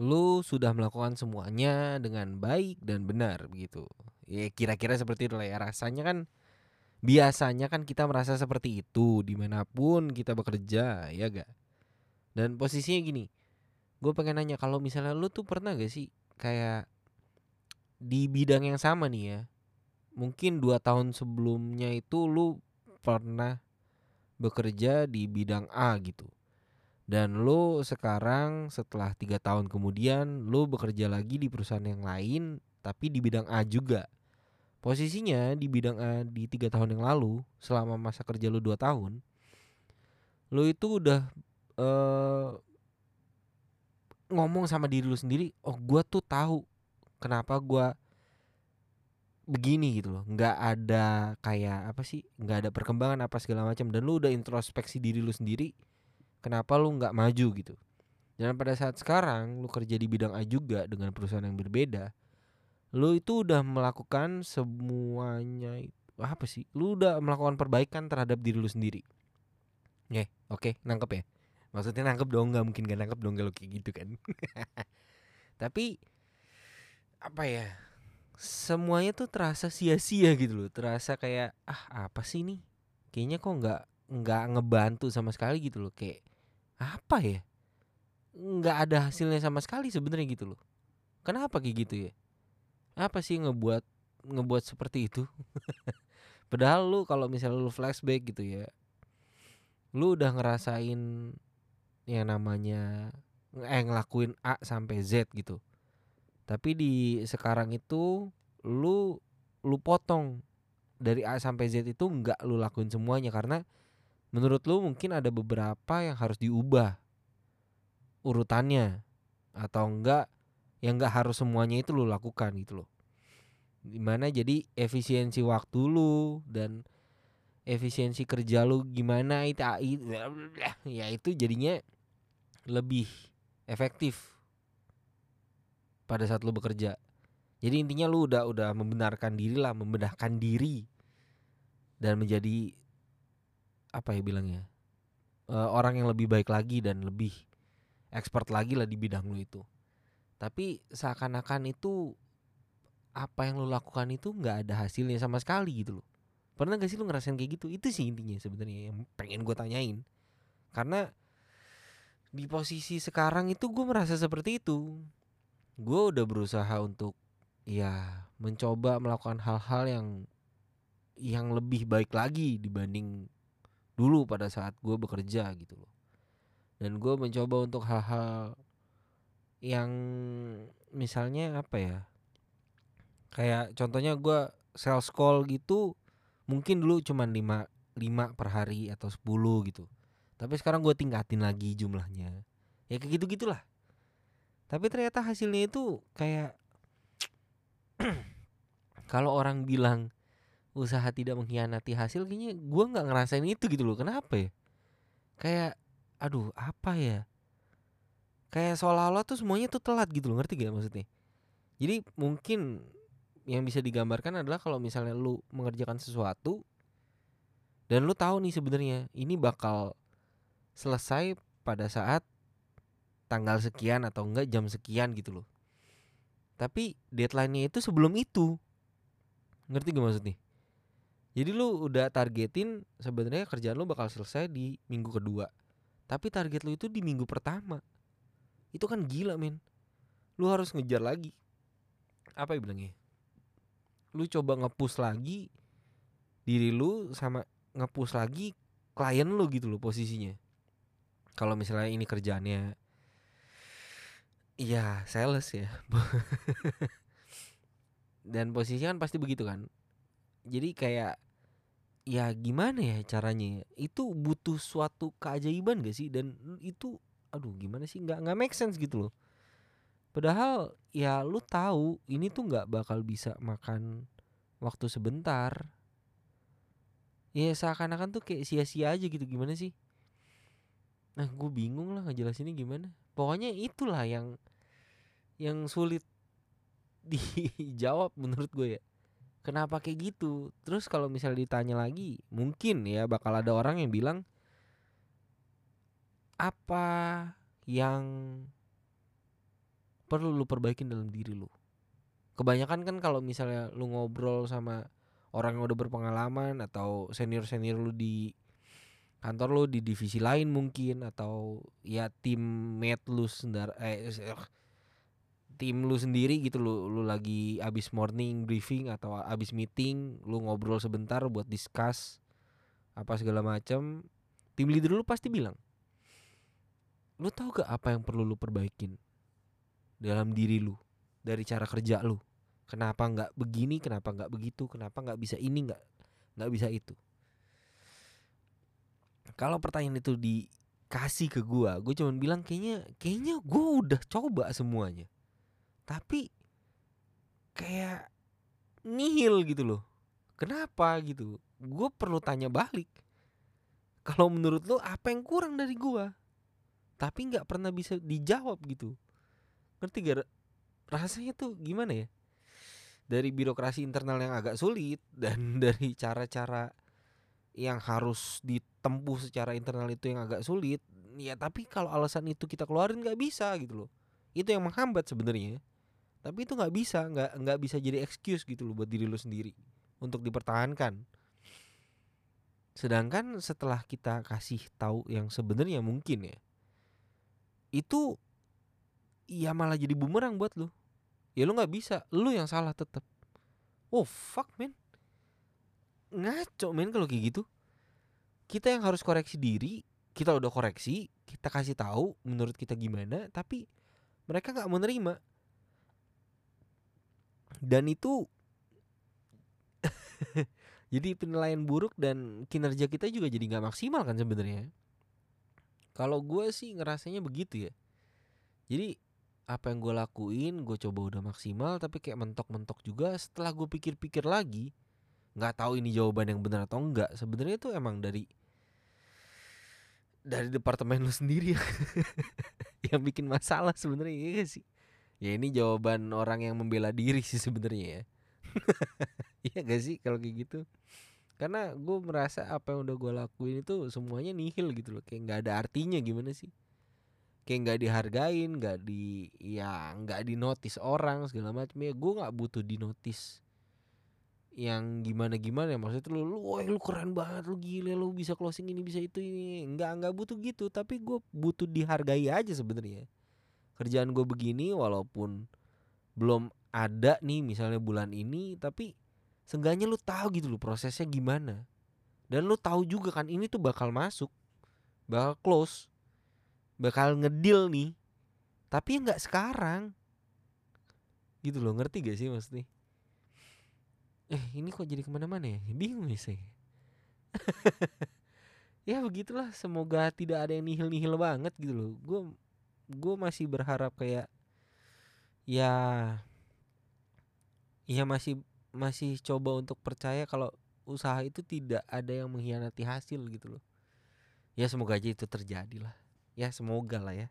lu sudah melakukan semuanya dengan baik dan benar begitu. Ya kira-kira seperti itu lah ya rasanya kan biasanya kan kita merasa seperti itu di mana pun kita bekerja ya gak. Dan posisinya gini, gue pengen nanya kalau misalnya lu tuh pernah gak sih kayak di bidang yang sama nih ya, mungkin dua tahun sebelumnya itu lu pernah bekerja di bidang A gitu dan lu sekarang setelah tiga tahun kemudian lu bekerja lagi di perusahaan yang lain tapi di bidang A juga. Posisinya di bidang A di tiga tahun yang lalu selama masa kerja lu dua tahun lu itu udah uh, ngomong sama diri lu sendiri oh gua tuh tahu kenapa gua begini gitu loh. Nggak ada kayak apa sih nggak ada perkembangan apa segala macam. Dan lu udah introspeksi diri lu sendiri kenapa lu nggak maju gitu? Dan pada saat sekarang lu kerja di bidang A juga dengan perusahaan yang berbeda lu itu udah melakukan semuanya apa sih? Lu udah melakukan perbaikan terhadap diri lu sendiri. Ya yeah, oke okay, nangkep ya? Maksudnya nangkep dong nggak mungkin gak nangkep dong kalau kayak gitu kan. Tapi apa ya semuanya tuh terasa sia-sia gitu loh. Terasa kayak ah apa sih nih kayaknya kok nggak nggak ngebantu sama sekali gitu loh. Kayak apa ya? Nggak ada hasilnya sama sekali sebenarnya gitu loh. Kenapa kayak gitu ya? Apa sih ngebuat ngebuat seperti itu? Padahal lu kalau misalnya lu flashback gitu ya lu udah ngerasain yang namanya eh ngelakuin A sampai Z gitu. Tapi di sekarang itu lu lu potong. Dari A sampai Z itu nggak lu lakuin semuanya karena menurut lu mungkin ada beberapa yang harus diubah urutannya atau enggak yang enggak harus semuanya itu lu lakukan gitu loh. Di mana jadi efisiensi waktu lu dan efisiensi kerja lu gimana itu ya itu jadinya lebih efektif pada saat lu bekerja. Jadi intinya lu udah udah membenarkan diri lah membenahkan diri dan menjadi apa ya bilangnya uh, orang yang lebih baik lagi dan lebih expert lagi lah di bidang lu itu. Tapi seakan-akan itu apa yang lu lakukan itu nggak ada hasilnya sama sekali gitu loh. Pernah gak sih lu ngerasain kayak gitu? Itu sih intinya sebenarnya yang pengen gue tanyain. Karena di posisi sekarang itu gue merasa seperti itu. Gue udah berusaha untuk ya mencoba melakukan hal-hal yang yang lebih baik lagi dibanding dulu pada saat gue bekerja gitu loh. Dan gue mencoba untuk hal-hal yang misalnya apa ya kayak contohnya gue sales call gitu mungkin dulu cuma 5 5 per hari atau 10 gitu. Tapi sekarang gue tingkatin lagi jumlahnya. Ya kayak gitu gitulah tapi ternyata hasilnya itu kayak kalau orang bilang usaha tidak mengkhianati hasil kayaknya gue nggak ngerasain itu gitu loh. Kenapa ya? Kayak aduh apa ya? Kayak seolah-olah tuh semuanya tuh telat gitu loh ngerti gak maksudnya? Jadi mungkin yang bisa digambarkan adalah kalau misalnya lu mengerjakan sesuatu dan lu tahu nih sebenarnya ini bakal selesai pada saat tanggal sekian atau enggak jam sekian gitu loh. Tapi deadline-nya itu sebelum itu. Ngerti gak maksudnya jadi lu udah targetin sebenarnya kerjaan lu bakal selesai di minggu kedua. Tapi target lu itu di minggu pertama. Itu kan gila, men. Lu harus ngejar lagi. Apa ya bilangnya? Lu coba ngepush lagi diri lu sama ngepush lagi klien lu gitu loh posisinya. Kalau misalnya ini kerjaannya Iya, sales ya. Dan posisinya kan pasti begitu kan jadi kayak ya gimana ya caranya ya? itu butuh suatu keajaiban gak sih? Dan itu aduh gimana sih? Nggak nggak make sense gitu loh. Padahal ya lu tahu ini tuh nggak bakal bisa makan waktu sebentar. Ya seakan-akan tuh kayak sia-sia aja gitu gimana sih? Nah gue bingung lah ngejelasinnya gimana. Pokoknya itulah yang yang sulit dijawab menurut gue ya kenapa kayak gitu? Terus kalau misalnya ditanya lagi mungkin ya bakal ada orang yang bilang apa yang perlu lu perbaikin dalam diri lu? Kebanyakan kan kalau misalnya lu ngobrol sama orang yang udah berpengalaman atau senior senior lu di kantor lu di divisi lain mungkin atau ya tim mate lu sendiri eh, tim lu sendiri gitu lu lu lagi abis morning briefing atau abis meeting lu ngobrol sebentar buat discuss apa segala macam tim leader lu pasti bilang lu tahu gak apa yang perlu lu perbaikin dalam diri lu dari cara kerja lu? Kenapa nggak begini kenapa nggak begitu kenapa nggak bisa ini nggak nggak bisa itu? Kalau pertanyaan itu dikasih ke gua gue cuman bilang kayaknya kayaknya gue udah coba semuanya tapi kayak nihil gitu loh. Kenapa gitu? Gue perlu tanya balik. Kalau menurut lo apa yang kurang dari gua? Tapi nggak pernah bisa dijawab gitu. Ngerti gak rasanya tuh gimana ya? Dari birokrasi internal yang agak sulit dan dari cara-cara yang harus ditempuh secara internal itu yang agak sulit ya tapi kalau alasan itu kita keluarin nggak bisa gitu loh. Itu yang menghambat sebenarnya tapi itu nggak bisa nggak nggak bisa jadi excuse gitu loh buat diri lo sendiri untuk dipertahankan. Sedangkan setelah kita kasih tahu yang sebenarnya mungkin ya itu ya malah jadi bumerang buat lu ya lu nggak bisa lu yang salah tetap oh fuck man ngaco men kalau kayak gitu. Kita yang harus koreksi diri kita udah koreksi kita kasih tahu menurut kita gimana tapi mereka nggak menerima dan itu jadi penilaian buruk dan kinerja kita juga jadi nggak maksimal kan sebenarnya. Kalau gue sih ngerasanya begitu ya. Jadi apa yang gue lakuin gue coba udah maksimal tapi kayak mentok-mentok juga setelah gue pikir-pikir lagi nggak tahu ini jawaban yang benar atau enggak sebenarnya itu emang dari dari departemen lu sendiri yang bikin masalah sebenarnya ya sih ya ini jawaban orang yang membela diri sih sebenarnya ya. Iya gak sih kalau kayak gitu? Karena gue merasa apa yang udah gue lakuin itu semuanya nihil gitu loh. Kayak nggak ada artinya gimana sih? Kayak nggak dihargain nggak di ya nggak dinotis orang segala macam. Ya gue nggak butuh dinotis yang gimana gimana ya maksudnya lu lu wah lu keren banget lu gila lu bisa closing ini bisa itu ini. Nggak nggak butuh gitu. Tapi gue butuh dihargai aja sebenarnya kerjaan gue begini walaupun belum ada nih misalnya bulan ini tapi seenggaknya lu tahu gitu loh prosesnya gimana. Dan lu tahu juga kan ini tuh bakal masuk bakal close bakal ngedil nih tapi nggak sekarang. Gitu loh ngerti gak sih maksudnya? Eh ini kok jadi ke mana-mana ya? Bingung ya saya. Ya begitulah semoga tidak ada yang nihil-nihil banget gitu loh. Gue gue masih berharap kayak ya ya masih masih coba untuk percaya kalau usaha itu tidak ada yang mengkhianati hasil gitu loh. Ya semoga aja itu terjadi lah. Ya semoga lah ya